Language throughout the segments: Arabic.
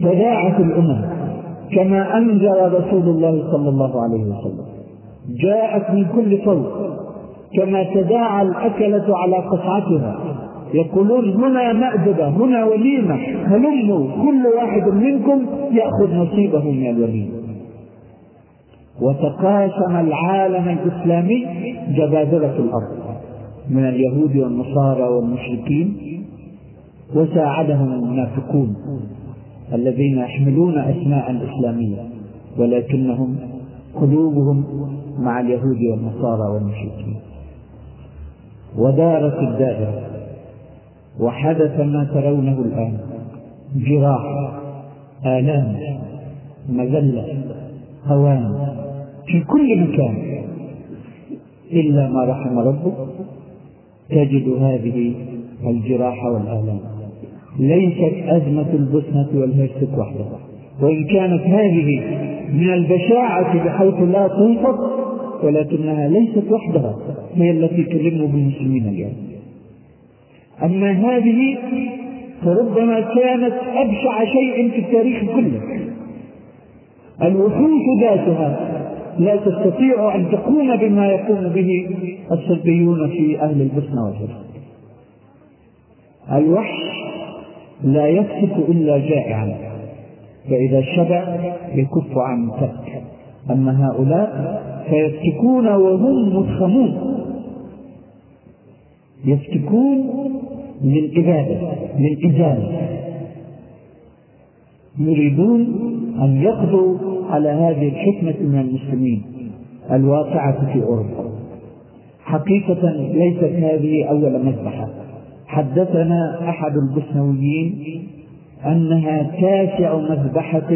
تداعت الأمم كما أنزل رسول الله صلى الله عليه وسلم. جاءت من كل فوق كما تداعى الأكلة على قطعتها. يقولون هنا مأدبة هنا وليمة هلموا كل واحد منكم يأخذ نصيبه من الوليمة. وتقاسم العالم الإسلامي جبابرة الأرض من اليهود والنصارى والمشركين وساعدهم المنافقون. الذين يحملون أسماء إسلامية ولكنهم قلوبهم مع اليهود والنصارى والمشركين. ودارت الدائرة وحدث ما ترونه الآن جراح آلام مذلة هوان في كل مكان إلا ما رحم ربك تجد هذه الجراح والآلام. ليست أزمة البوسنة والهرسك وحدها وإن كانت هذه من البشاعة بحيث لا توصف ولكنها ليست وحدها هي التي تلم بالمسلمين اليوم. أما هذه فربما كانت أبشع شيء في التاريخ كله. الوحوش ذاتها لا تستطيع أن تقوم بما يقوم به الصلبيون في أهل البوسنة والهرسك الوحش لا يسكت إلا جائعا. فإذا شبع يكف عن ترك. أما هؤلاء فيسكتون وهم مدخمون يسكتون للإبادة للإزالة يريدون أن يقضوا على هذه الحكمة من المسلمين الواقعة في أوروبا. حقيقة ليست هذه أول مذبحة. حدثنا أحد البوسنويين أنها تاسع مذبحة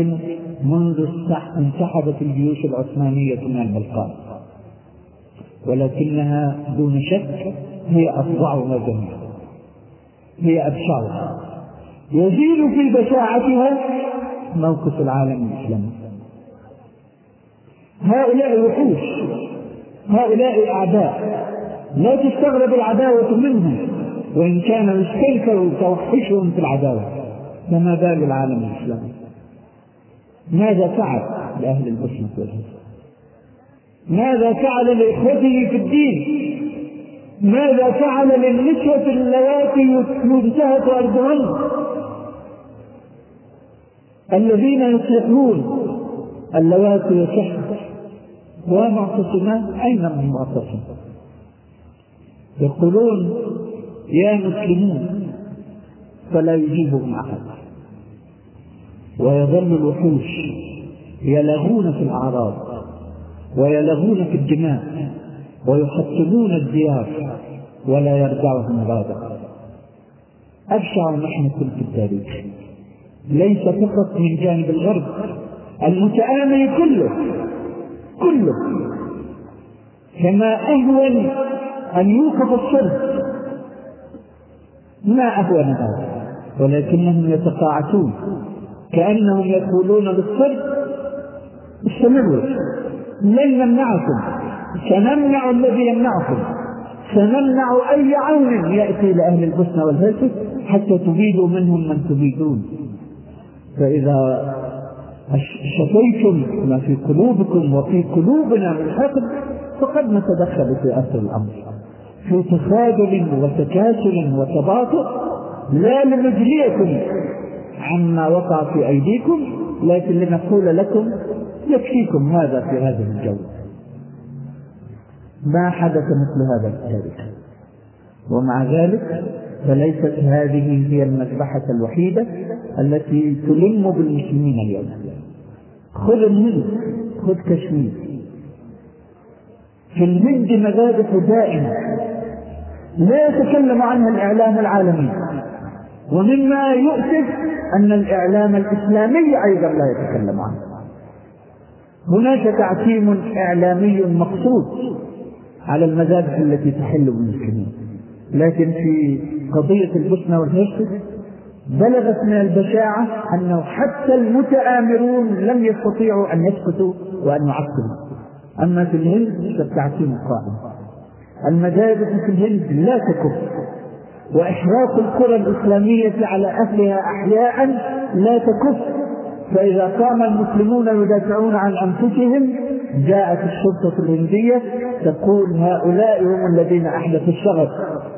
منذ انسحبت الجيوش العثمانية من البلقان. ولكنها دون شك هي أفظعها جميعا. هي أبشعها يزيد في بشاعتها موقف العالم الإسلامي. هؤلاء وحوش هؤلاء أعداء لا تستغرب العداوة منهم. وإن كانوا استنكروا توحشهم في العداوة فما بال العالم الإسلامي ماذا فعل لأهل البوسنة والهرسك ماذا فعل لإخوته في الدين؟ ماذا فعل للنسوة اللواتي ينتهك أرضهن الذين يصلحون اللواتي يصحن ومعتصمان أين من معتصم يقولون يا مسلمون فلا يجيبهم أحد. ويظل الوحوش يلغون في الأعراض ويلغون في الدماء ويحطمون الديار ولا يرجعهم رادع أبشع محنة في التاريخ. ليس فقط من جانب الغرب المتآمل كله كله. كما أهون أن يوقف الصلب ما أهون هذا ولكنهم يتقاعسون كأنهم يقولون للصلب استمروا لن نمنعكم سنمنع الذي يمنعكم سنمنع أي عون يأتي لأهل البوسنة والهرسك حتى تبيدوا منهم من تبيدون. فإذا شفيتم ما في قلوبكم وفي قلوبنا من حقد فقد نتدخل في أثر الأمر. في تخاذل وتكاسل وتباطؤ لا لنجليكم عما وقع في أيديكم لكن لنقول لكم يكفيكم هذا في هذا الجو ما حدث مثل هذا التاريخ ومع ذلك فليست هذه هي المذبحة الوحيدة التي تلم بالمسلمين اليوم. خذ الهند خذ كشمير. في الهند مذابح دائمة. لا يتكلم عنها الإعلام العالمي. ومما يؤسف أن الإعلام الإسلامي أيضا لا يتكلم عنه. هناك تعتيم إعلامي مقصود على المذابح التي تحل بالمسلمين. لكن في قضية البوسنة والهرسك بلغت من البشاعة أنه حتى المتآمرون لم يستطيعوا أن يسكتوا وأن يعقلوا أما في الهند فالتعتيم قائم. المذابح في الهند لا تكف وإحراق القرى الإسلامية على أهلها أحياء لا تكف فإذا قام المسلمون يدافعون عن أنفسهم جاءت الشرطة الهندية تقول هؤلاء هم الذين أحدثوا الشغب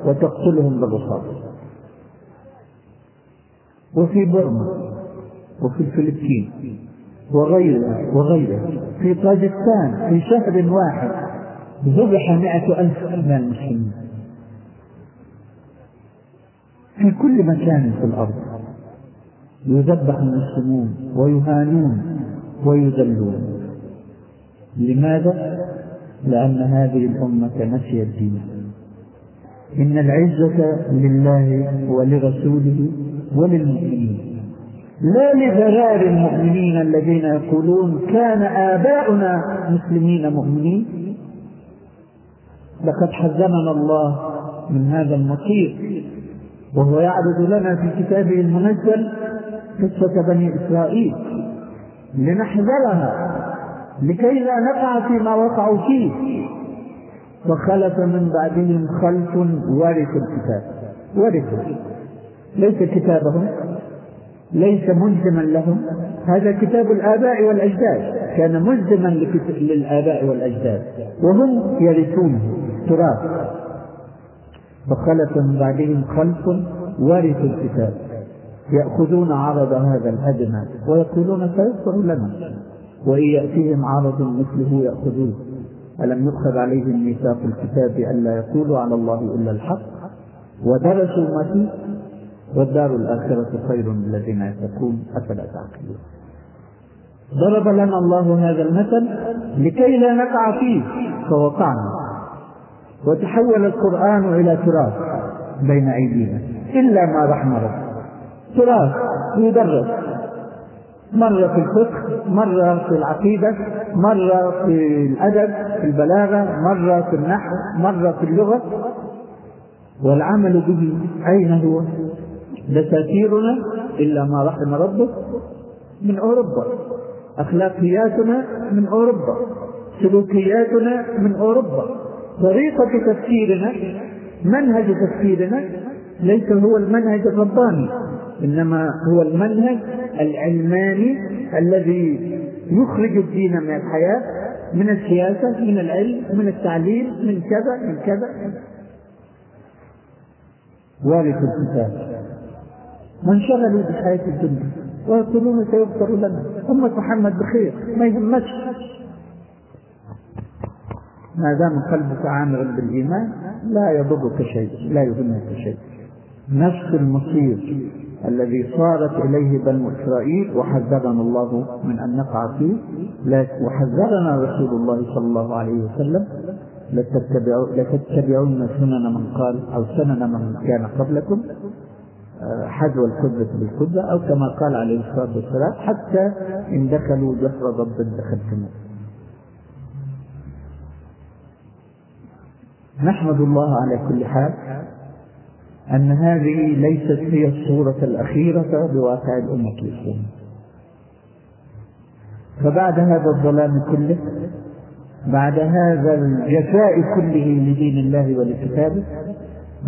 وتقتلهم بالرصاص. وفي برما وفي الفلبين وغيرها وغيرها في طاجستان في شهر واحد ذبح مئة ألف من المسلمين في كل مكان في الأرض. يذبح المسلمون ويهانون ويذلون. لماذا؟ لأن هذه الأمة نسيت دينها إن العزة لله ولرسوله وللمؤمنين. لا لذرار المؤمنين الذين يقولون كان آباؤنا مسلمين مؤمنين. لقد حزمنا الله من هذا المصير وهو يعرض لنا في كتابه المنزل قصة بني إسرائيل لنحذرها لكي لا نقع فيما وقعوا فيه وخلف من بعدهم خلف ورثوا الكتاب ورثوا ليس كتابهم ليس ملزما لهم هذا كتاب الآباء والأجداد كان ملزما للآباء والأجداد وهم يرثونه. تراث فخلف من بعدهم خلف ورثوا الكتاب. يأخذون عرض هذا الأدنى ويقولون سيغفر لنا. وإن يأتيهم عرض مثله يأخذوه. ألم يؤخذ عليهم ميثاق الكتاب ألا يقولوا على الله إلا الحق؟ ودرسوا ما فيه. والدار الآخرة خير للذين يتقون. أفلا تعقلون. ضرب لنا الله هذا المثل لكي لا نقع فيه. فوقعنا. وتحول القرآن إلى تراث بين أيدينا. إلا ما رحم ربك تراث يدرس. مرة في الفقه مرة في العقيدة مرة في الأدب في البلاغة مرة في النحو مرة في اللغة. والعمل به أين هو؟ دساتيرنا إلا ما رحم ربك من أوروبا. أخلاقياتنا من أوروبا. سلوكياتنا من أوروبا. طريقة تفكيرنا منهج تفكيرنا ليس هو المنهج الرباني إنما هو المنهج العلماني الذي يخرج الدين من الحياة من السياسة من العلم من التعليم من كذا من كذا. وارث الكتاب. وانشغلوا بحياة الدنيا ويقولون سيغفر لنا. أمة محمد بخير ما يهمش ما دام قلبك عامر بالإيمان لا يضرك شيء لا يهمك شيء. نفس المصير الذي صارت إليه بنو إسرائيل وحذرنا الله من أن نقع فيه. وحذرنا رسول الله صلى الله عليه وسلم. لتتبعون سنن من قال أو سنن من كان قبلكم حذو الكذبة بالكذبة أو كما قال عليه الصلاة والسلام حتى إن دخلوا جحر ضب دخلتموه. نحمد الله على كل حال أن هذه ليست هي الصورة الأخيرة بواقع الأمة الإسلامية. فبعد هذا الظلام كله بعد هذا الجفاء كله لدين الله ولكتابه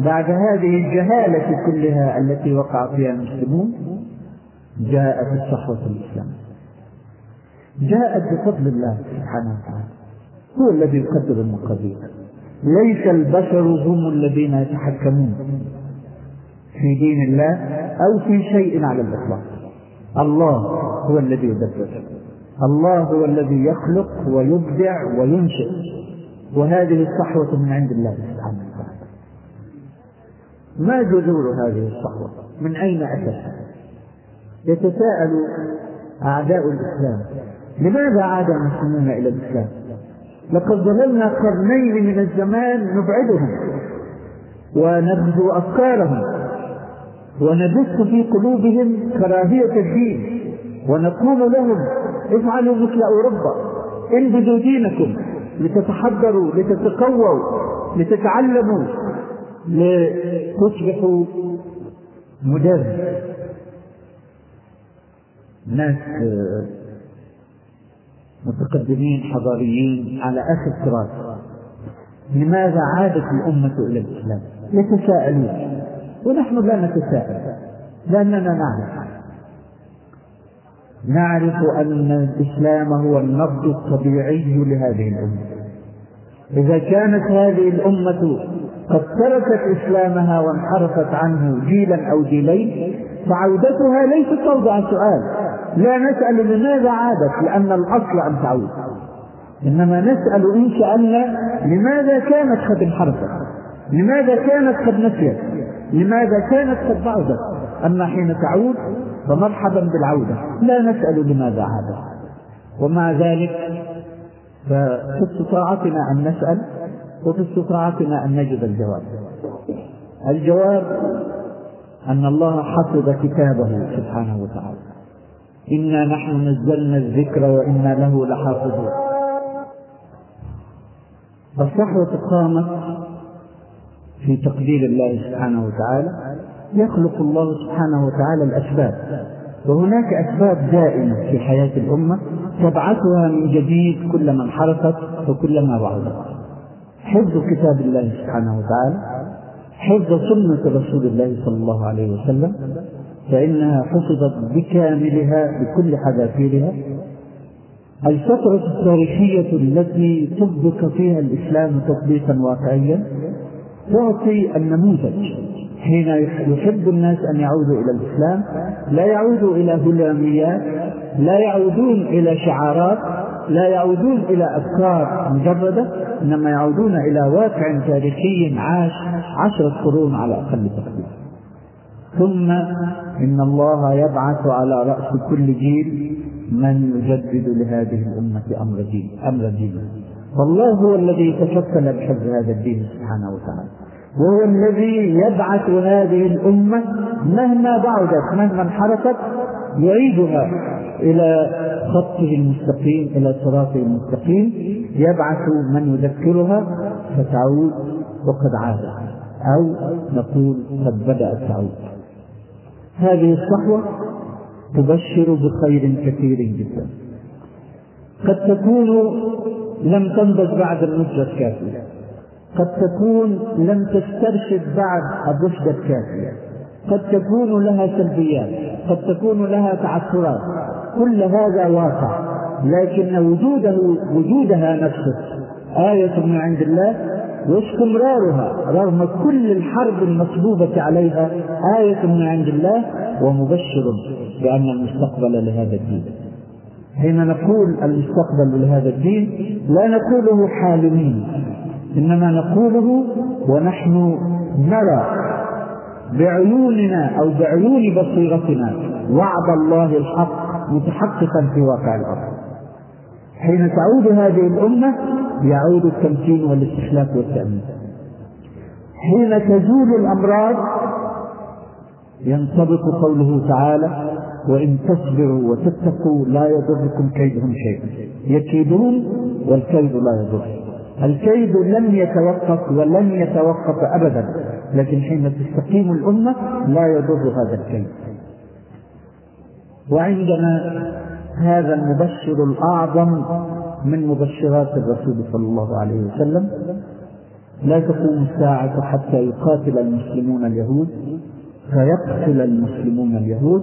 بعد هذه الجهالة كلها التي وقع فيها المسلمون جاءت الصحوة الإسلامية. جاءت بفضل الله سبحانه وتعالى هو الذي يقدر المقادير. ليس البشر هم الذين يتحكمون في دين الله أو في شيء على الإطلاق. الله هو الذي يدبر. الله هو الذي يخلق ويبدع وينشئ. وهذه الصحوة من عند الله سبحانه وتعالى. ما جذور هذه الصحوة؟ من أين أتت؟ يتساءل أعداء الإسلام. لماذا عاد المسلمون إلى الإسلام؟ لقد ظللنا قرنين من الزمان نبعدهم ونبذو أفكارهم ونبث في قلوبهم كراهية الدين ونقول لهم افعلوا مثل أوروبا انبذوا دينكم لتتحضروا لتتقووا لتتعلموا لتصبحوا مدرس. ناس متقدمين حضاريين على آخر تراث لماذا عادت الأمة إلى الإسلام؟ يتساءلون ونحن لا نتساءل لأننا نعلم نعرف أن الإسلام هو النبض الطبيعي لهذه الأمة. إذا كانت هذه الأمة قد تركت إسلامها وانحرفت عنه جيلا أو جيلين فعودتها ليست موضع سؤال. لا نسأل لماذا عادت؟ لأن الأصل أن تعود. إنما نسأل إن سألنا لماذا كانت قد انحرفت؟ لماذا كانت قد نسيت؟ لماذا كانت قد بعدت أما حين تعود فمرحبا بالعودة. لا نسأل لماذا عادت. ومع ذلك ففي استطاعتنا أن نسأل وفي استطاعتنا أن نجد الجواب. الجواب أن الله حفظ كتابه سبحانه وتعالى. إنا نحن نزلنا الذكر وإنا له لحافظون. الصحوة قامت في تقدير الله سبحانه وتعالى. يخلق الله سبحانه وتعالى الأسباب. وهناك أسباب دائمة في حياة الأمة تبعثها من جديد كلما انحرفت وكلما بعدت حفظ كتاب الله سبحانه وتعالى حفظ سنة رسول الله صلى الله عليه وسلم فإنها حفظت بكاملها بكل حذافيرها. الفترة التاريخية التي طبق فيها الإسلام تطبيقا واقعيا تعطي النموذج حين يحب الناس أن يعودوا إلى الإسلام لا يعودوا إلى هلاميات لا يعودون إلى شعارات لا يعودون إلى أفكار مجردة إنما يعودون إلى واقع تاريخي عاش عشرة قرون على أقل تقدير. ثم إن الله يبعث على رأس كل جيل من يجدد لهذه الأمة أمر دين أمر دين. فالله هو الذي يتشكل بحفظ هذا الدين سبحانه وتعالى. وهو الذي يبعث هذه الأمة مهما بعدت مهما انحرفت يعيدها إلى خطه المستقيم إلى صراطه المستقيم. يبعث من يذكرها فتعود وقد عادت أو نقول قد بدأت تعود. هذه الصحوة تبشر بخير كثير جدا. قد تكون لم تنضج بعد النضج الكافية. قد تكون لم تسترشد بعد الرشد الكافية. قد تكون لها سلبيات. قد تكون لها تعثرات. كل هذا واقع. لكن وجوده وجودها نفسه آية من عند الله واستمرارها رغم كل الحرب المصبوبة عليها آية من عند الله ومبشر بأن المستقبل لهذا الدين. حين نقول المستقبل لهذا الدين لا نقوله حالمين إنما نقوله ونحن نرى بعيوننا أو بعيون بصيرتنا وعد الله الحق متحققا في واقع الأرض. حين تعود هذه الأمة يعود التمكين والاستخلاف والتأمين. حين تزول الأمراض ينطبق قوله تعالى وإن تصبروا وتتقوا لا يضركم كيدهم شيئا. يكيدون والكيد لا يضر. الكيد لن يتوقف ولن يتوقف أبدا لكن حين تستقيم الأمة لا يضر هذا الكيد. وعندنا هذا المبشر الأعظم من مبشرات الرسول صلى الله عليه وسلم. لا تقوم الساعة حتى يقاتل المسلمون اليهود فيقتل المسلمون اليهود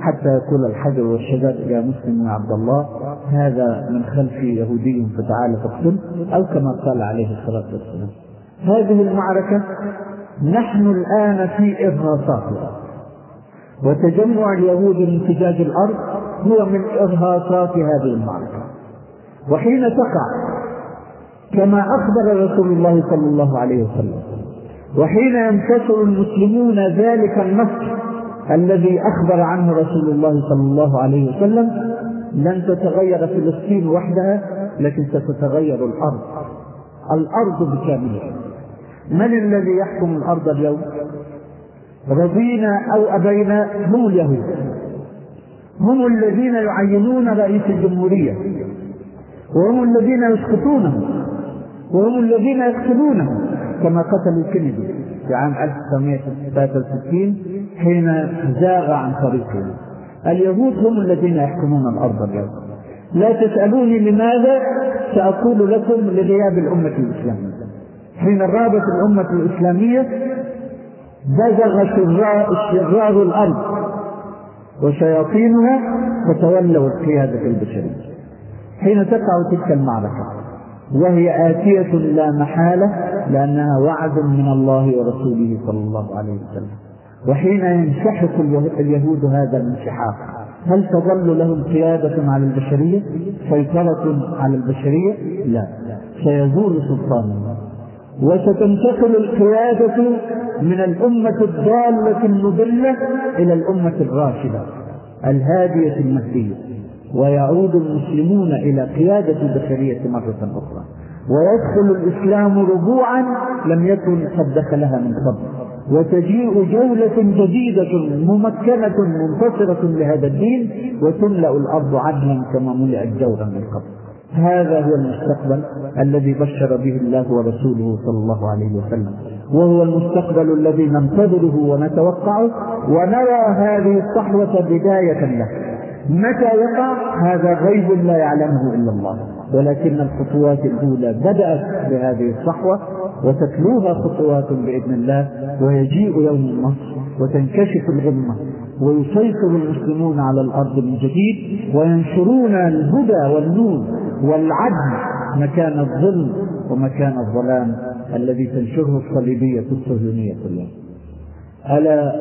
حتى يقول الحجر والشجر يا مسلم يا عبد الله هذا من خلفي يهودي فتعال فاقتل. أو كما قال عليه الصلاة والسلام. هذه المعركة نحن الآن في ارهاصاتها وتجمع اليهود من فجاج الأرض هو من إرهاصات هذه المعركة. وحين تقع كما أخبر رسول الله صلى الله عليه وسلم وحين ينتصر المسلمون ذلك النصر الذي أخبر عنه رسول الله صلى الله عليه وسلم لن تتغير فلسطين وحدها لكن ستتغير الأرض. الأرض بكاملها. من الذي يحكم الأرض اليوم؟ رضينا أو أبينا؟ هم اليهود. هم الذين يعينون رئيس الجمهورية. وهم الذين يسقطونه. وهم الذين يقتلونه كما قتلوا كينيدي في عام 1963 حين زاغ عن طريقه. اليهود هم الذين يحكمون الأرض اليوم. لا تسألوني لماذا سأقول لكم لغياب الأمة الإسلامية. حين غابت الأمة الإسلامية بزغ شرار, الأرض وشياطينها فتولوا القيادة البشرية. حين تقع تلك المعركة. وهي آتية لا محالة لأنها وعد من الله ورسوله صلى الله عليه وسلم. وحين ينسحق اليهود هذا الانسحاق هل تظل لهم قيادة على البشرية؟ سيطرة على البشرية؟ لا. سيزول سلطانهم وستنتقل القيادة من الأمة الضالة المضلة إلى الأمة الراشدة الهادية المهدية. ويعود المسلمون إلى قيادة البشرية مرة أخرى. ويدخل الإسلام ربوعا لم يكن قد دخلها من قبل. وتجيء جولة جديدة ممكنة منتصرة لهذا الدين وتملأ الأرض عدلا كما ملئت جورا من قبل. هذا هو المستقبل الذي بشر به الله ورسوله صلى الله عليه وسلم. وهو المستقبل الذي ننتظره ونتوقعه ونرى هذه الصحوة بداية له. متى يقع؟ هذا غيب لا يعلمه إلا الله. ولكن الخطوات الأولى بدأت بهذه الصحوة وتتلوها خطوات بإذن الله ويجيء يوم النصر وتنكشف الغمة ويسيطر المسلمون على الأرض من جديد وينشرون الهدى والنور والعدل مكان الظلم ومكان الظلام الذي تنشره الصليبية الصهيونية اليوم ألا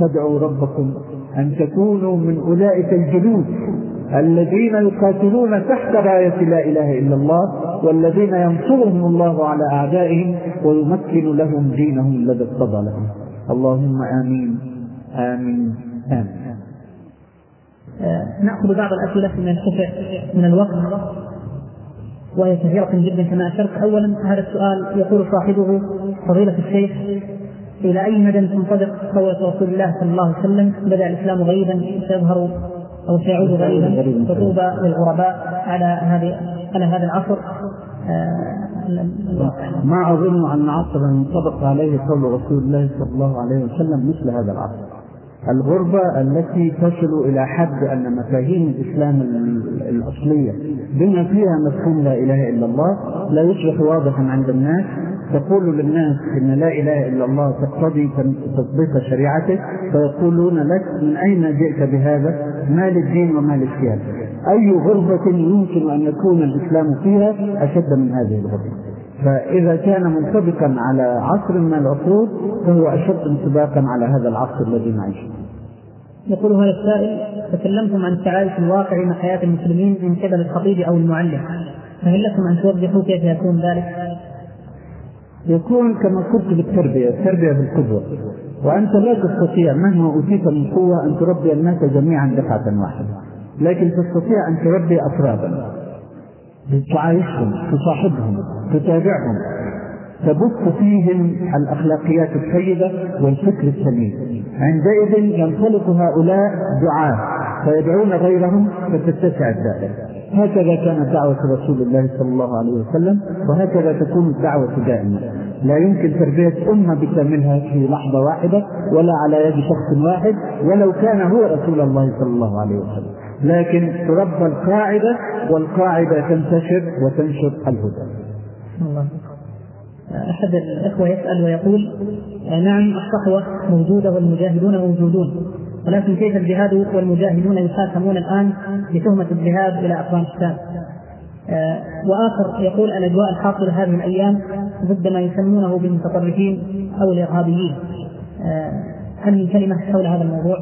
تدعوا ربكم أن تكونوا من أولئك الجنود الذين يقاتلون تحت راية لا إله إلا الله والذين ينصرهم الله على أعدائهم ويمكن لهم دينهم الذي ارتضى لهم. اللهم آمين. آمين. آمين. آه، نأخذ بعض الأسئلة من الكفع من الوقت. وهي كثيرة جدا كما أشرت. أولا هذا السؤال يقول صاحبه فضيلة الشيخ إلى أي مدى تنطبق قولة رسول الله صلى الله عليه وسلم؟ بدأ الإسلام غريبا سيظهر أو سيعود غريبا. فطوبى للغرباء على هذه على هذا العصر. آه، ما أظن أن عصرا ينطبق عليه قول رسول الله صلى الله عليه وسلم مثل هذا العصر. الغربة التي تصل إلى حد أن مفاهيم الإسلام الأصلية بما فيها مفهوم لا إله إلا الله لا يصبح واضحا عند الناس تقول للناس إن لا إله إلا الله تقتضي تطبيق شريعته فيقولون لك من أين جئت بهذا؟ ما للدين وما للسياسه؟ أي غربه يمكن أن يكون الإسلام فيها أشد من هذه الغربه؟ فإذا كان منطبقا على عصر من العصور فهو أشد انطباقا على هذا العصر الذي نعيش يقول هذا السائل تكلمتم عن التعايش الواقعي مع حياة المسلمين من قبل الخطيب أو المعلم فهل لكم أن توضحوا كيف يكون ذلك؟ يكون كما قلت بالتربية التربية بالقدوة. وأنت لا تستطيع مهما أوتيت من قوة أن تربي الناس جميعا دفعة واحدة. لكن تستطيع أن تربي أفرادا. تعايشهم تصاحبهم تتابعهم. تبث فيهم الأخلاقيات الطيبة والفكر السليم. عندئذ ينطلق هؤلاء دعاة. فيدعون غيرهم فتتسع الدائرة هكذا كانت دعوة رسول الله صلى الله عليه وسلم وهكذا تكون الدعوة دائما. لا يمكن تربية أمة بكاملها في لحظة واحدة ولا على يد شخص واحد ولو كان هو رسول الله صلى الله عليه وسلم. لكن تربى القاعدة والقاعدة تنتشر وتنشر الهدى. الله أحد الإخوة يسأل ويقول نعم الصحوة موجودة والمجاهدون موجودون. ولكن كيف الجهاد والمجاهدون يحاكمون الآن بتهمة الذهاب إلى أفغانستان؟ آه وآخر يقول الأجواء الحاصلة هذه الأيام ضد ما يسمونه بالمتطرفين أو الإرهابيين. آه هل من كلمة حول هذا الموضوع؟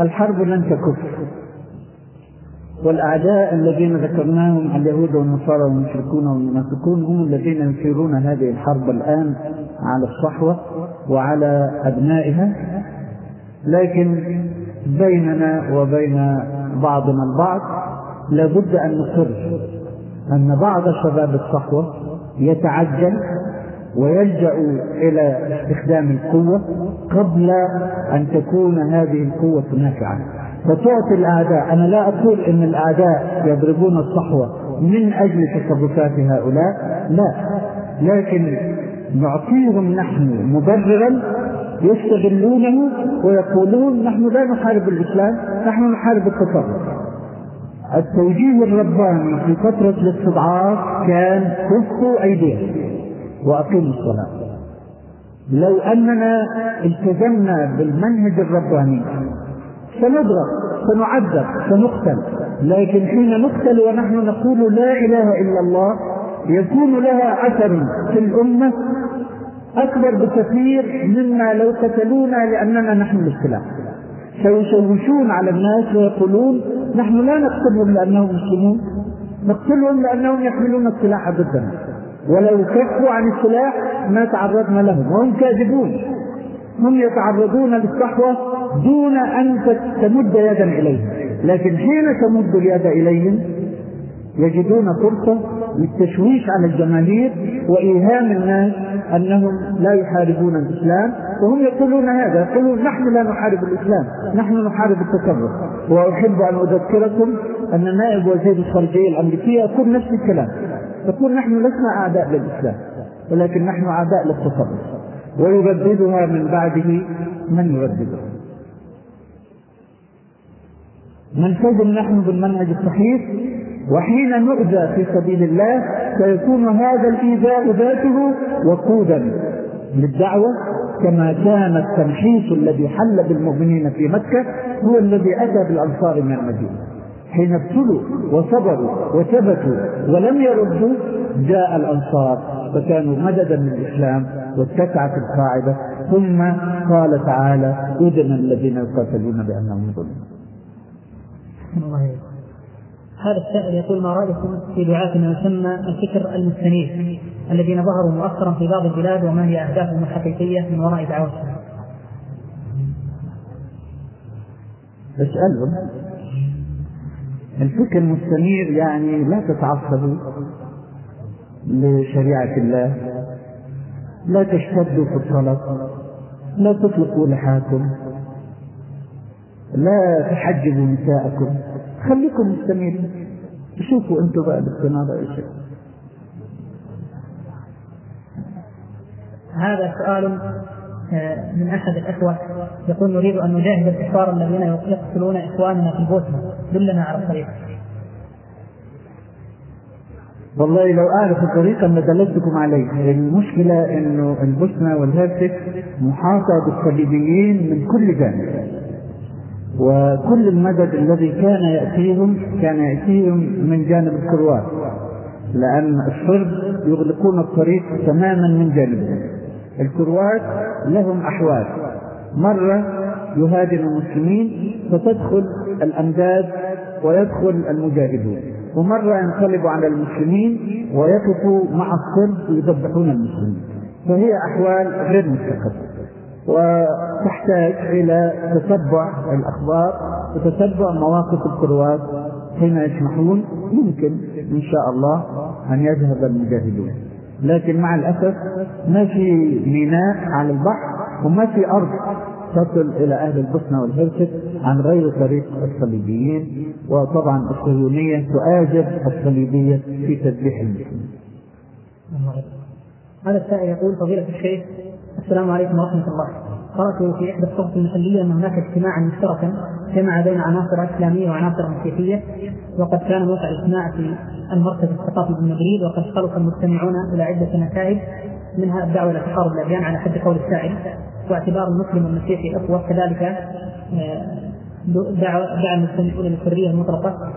الحرب لن تكف. والأعداء الذين ذكرناهم اليهود والنصارى والمشركون والمنافقون هم الذين يثيرون هذه الحرب الآن على الصحوة وعلى أبنائها لكن بيننا وبين بعضنا البعض لابد أن نقر أن بعض شباب الصحوة يتعجل ويلجأ إلى استخدام القوة قبل أن تكون هذه القوة نافعة. فتعطي الأعداء. أنا لا أقول أن الأعداء يضربون الصحوة من أجل تصرفات هؤلاء لا. لكن نعطيهم نحن مبررا يستغلونه ويقولون نحن لا نحارب الإسلام نحن نحارب التطرف. التوجيه الرباني في فترة الاستضعاف كان كفوا أيديهم وأقيموا الصلاة. لو أننا التزمنا بالمنهج الرباني سنضرب سنعذب سنقتل. لكن حين نقتل ونحن نقول لا إله إلا الله يكون لها أثر في الأمة أكبر بكثير مما لو قتلونا لأننا نحمل السلاح سيشوشون على الناس ويقولون نحن لا نقتلهم لأنهم مسلمون نقتلهم لأنهم يحملون السلاح ضدنا. ولو كفوا عن السلاح ما تعرضنا لهم وهم كاذبون. هم يتعرضون للصحوة دون أن تمد يدا إليهم لكن حين تمد اليد إليهم يجدون فرصة للتشويش على الجماهير وإيهام الناس أنهم لا يحاربون الإسلام. وهم يقولون هذا يقولون نحن لا نحارب الإسلام نحن نحارب التكرر. وأحب أن أذكركم أن نائب وزير الخارجية الأمريكية يقول نفس الكلام يقول نحن لسنا أعداء للإسلام ولكن نحن أعداء للتصرف ويرددها من بعده من يرددها نلتزم نحن بالمنهج الصحيح وحين نؤذى في سبيل الله سيكون هذا الإيذاء ذاته وقودا للدعوة كما كان التمحيص الذي حل بالمؤمنين في مكة هو الذي أتى بالأنصار من المدينة. حين ابتلوا وصبروا وثبتوا ولم يردوا جاء الأنصار فكانوا مددا من الإسلام واتسعت القاعدة ثم قال تعالى أذن الذين يقاتلون بأنهم ظلموا هذا السائل يقول ما رأيكم في دعاة ما يسمى الفكر المستنير الذين ظهروا مؤخرا في بعض البلاد وما هي أهدافهم الحقيقية من وراء دعوتهم؟ اسألهم الفكر المستنير يعني لا تتعصبوا لشريعة الله لا تشتدوا في الطلب لا تطلقوا لحاكم. لا تحجبوا نساءكم. خليكم مستمرين شوفوا أنتم بقى باستنارة إيش هذا سؤال آه، من أحد الأخوة يقول نريد أن نجاهد الكفار الذين يقتلون إخواننا في البوسنة. دلنا على الطريق. والله لو أعرف الطريقة لدللتكم عليه. المشكلة إنه البوسنة والهرسك محاطة بالصليبيين من كل جانب. وكل المدد الذي كان يأتيهم كان يأتيهم من جانب الكروات لأن الصرب يغلقون الطريق تماما من جانبهم. الكروات لهم أحوال. مرة يهاجم المسلمين فتدخل الأمداد ويدخل المجاهدون ومرة ينقلبوا على المسلمين ويقفوا مع الصرب ويذبحون المسلمين. فهي أحوال غير مستقرة. وتحتاج إلى تتبع الأخبار وتتبع مواقف الكروات. حين يسمحون يمكن إن شاء الله أن يذهب المجاهدون. لكن مع الأسف ما في ميناء على البحر وما في أرض تصل إلى أهل البوسنة والهرسك عن غير طريق الصليبيين. وطبعا الصهيونية تؤاجر الصليبية في تذبيح المسلمين. هذا السائل يقول فضيلة الشيخ السلام عليكم ورحمة الله. قرأت في إحدى الصحف المحلية أن هناك اجتماعا مشتركا جمع بين عناصر إسلامية وعناصر مسيحية وقد كان موقع الاجتماع في المركز الثقافي بمدريد وقد خلص المجتمعون إلى عدة نتائج منها الدعوة إلى تقارب الأديان على حد قول السائل واعتبار المسلم والمسيحي أخوة كذلك آه، دعوة دعا المجتمعون للحرية المطلقة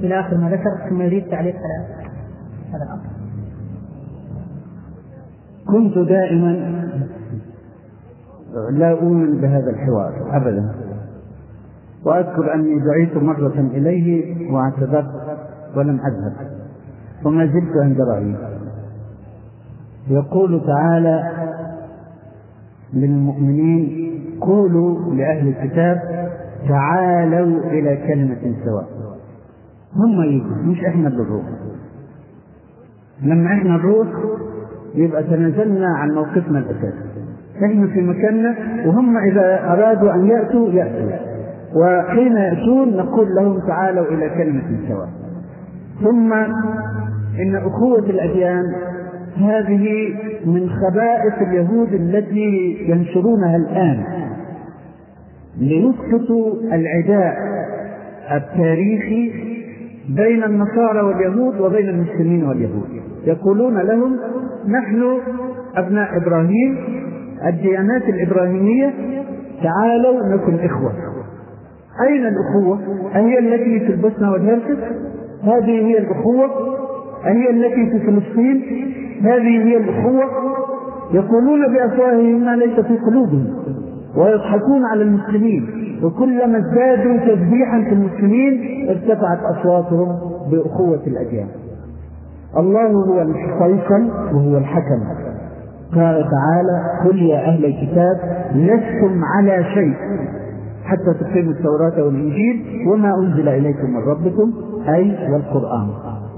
إلى آخر ما ذكر ثم يريد تعليق على هذا الأمر. كنت دائما لا أؤمن بهذا الحوار أبدا. وأذكر أني دعيت مرة إليه واعتذرت ولم أذهب وما زلت عند رأيي. يقول تعالى للمؤمنين قولوا لأهل الكتاب تعالوا إلى كلمة سواء. هم يجوا مش إحنا اللي نروح لما إحنا نروح يبقى تنازلنا عن موقفنا الأساسي. نحن في مكاننا وهم إذا أرادوا أن يأتوا يأتوا. وحين يأتون نقول لهم تعالوا إلى كلمة سواء ثم إن أخوة الأديان هذه من خبائث اليهود التي ينشرونها الآن. ليسقطوا العداء التاريخي بين النصارى واليهود وبين المسلمين واليهود. يقولون لهم نحن أبناء إبراهيم الديانات الإبراهيمية تعالوا نكن إخوة أين الأخوة؟ أهي التي في البوسنة والهرسك؟ هذه هي الأخوة أهي التي في فلسطين؟ هذه هي الأخوة يقولون بأفواههم ما ليس في قلوبهم ويضحكون على المسلمين وكلما ازدادوا تسبيحا في المسلمين ارتفعت أصواتهم بأخوة الأديان الله هو الفيصل وهو الحكم قال تعالى قل يا أهل الكتاب لستم على شيء حتى تقيموا التوراة والإنجيل وما أنزل إليكم من ربكم أي والقرآن.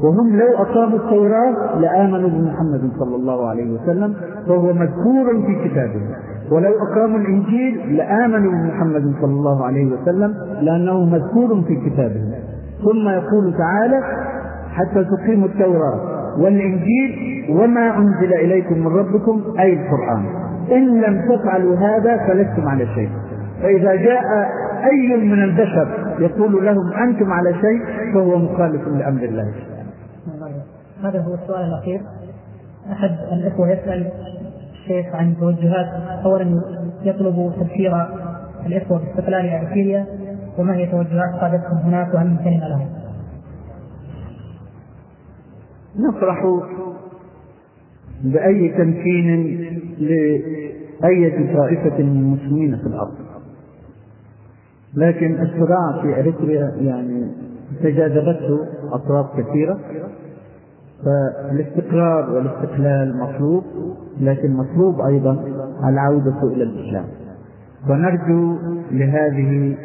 وهم لو أقاموا التوراة لآمنوا بمحمد صلى الله عليه وسلم فهو مذكور في كتابهم ولو أقاموا الإنجيل لآمنوا بمحمد صلى الله عليه وسلم لأنه مذكور في كتابهم ثم يقول تعالى حتى تقيموا التوراة والإنجيل وما أنزل إليكم من ربكم أي القرآن. إن لم تفعلوا هذا فلستم على شيء. فإذا جاء أي من البشر يقول لهم أنتم على شيء فهو مخالف لأمر الله. هذا هو السؤال الأخير. أحد الإخوة يسأل الشيخ عن توجهات أولا يطلب تبشير الإخوة باستقلال أرسيليا وما هي توجهات قادتهم هناك وهل من كلمة لهم؟ نفرح بأي تمكين لأية طائفة من المسلمين في الأرض. لكن الصراع في أريتريا يعني تجاذبته أطراف كثيرة. فالاستقرار والاستقلال مطلوب لكن مطلوب أيضا العودة إلى الإسلام. ونرجو لهذه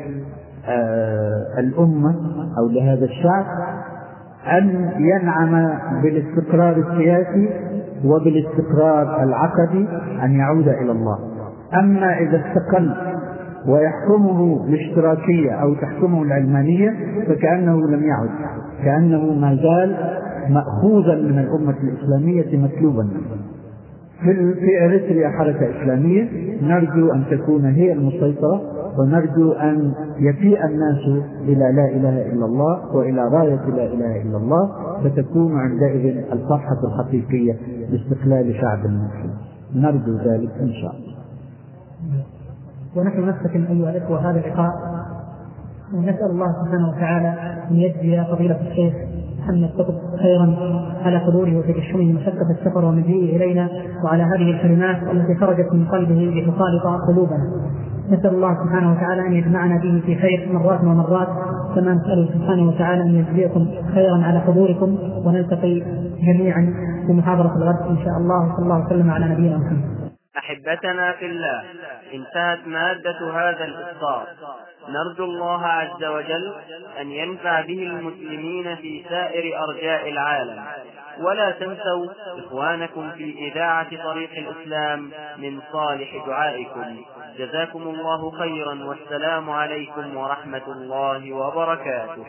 آه الأمة أو لهذا الشعب أن ينعم بالاستقرار السياسي وبالاستقرار العقدي أن يعود إلى الله. أما إذا استقل ويحكمه الاشتراكية أو تحكمه العلمانية فكأنه لم يعد كأنه ما زال مأخوذا من الأمة الإسلامية مسلوبا في في اريتريا حركة إسلامية نرجو أن تكون هي المسيطرة ونرجو أن يفيء الناس إلى لا إله إلا الله وإلى راية لا إله إلا الله فتكون عندئذ الفرحة الحقيقية لاستقلال شعب المسلم. نرجو ذلك إن شاء الله. ونحن نختتم أيها الإخوة هذا اللقاء. ونسال الله سبحانه وتعالى أن يجزي فضيلة الشيخ محمد قطب خيرا على حضوره وتجشمه مشقة السفر ومجيئه إلينا وعلى هذه الكلمات التي خرجت من قلبه لتخالط قلوبنا. نسأل الله سبحانه وتعالى أن يجمعنا به في خير مرات ومرات كما نسأله سبحانه وتعالى أن يجزيكم خيرا على حضوركم ونلتقي جميعا في محاضرة الغد إن شاء الله وصلى الله وسلم على نبينا محمد. أحبتنا في الله. انتهت مادة هذا الإفطار نرجو الله عز وجل أن ينفع به المسلمين في سائر أرجاء العالم. ولا تنسوا إخوانكم في إذاعة طريق الإسلام من صالح دعائكم. جزاكم الله خيرا والسلام عليكم ورحمة الله وبركاته.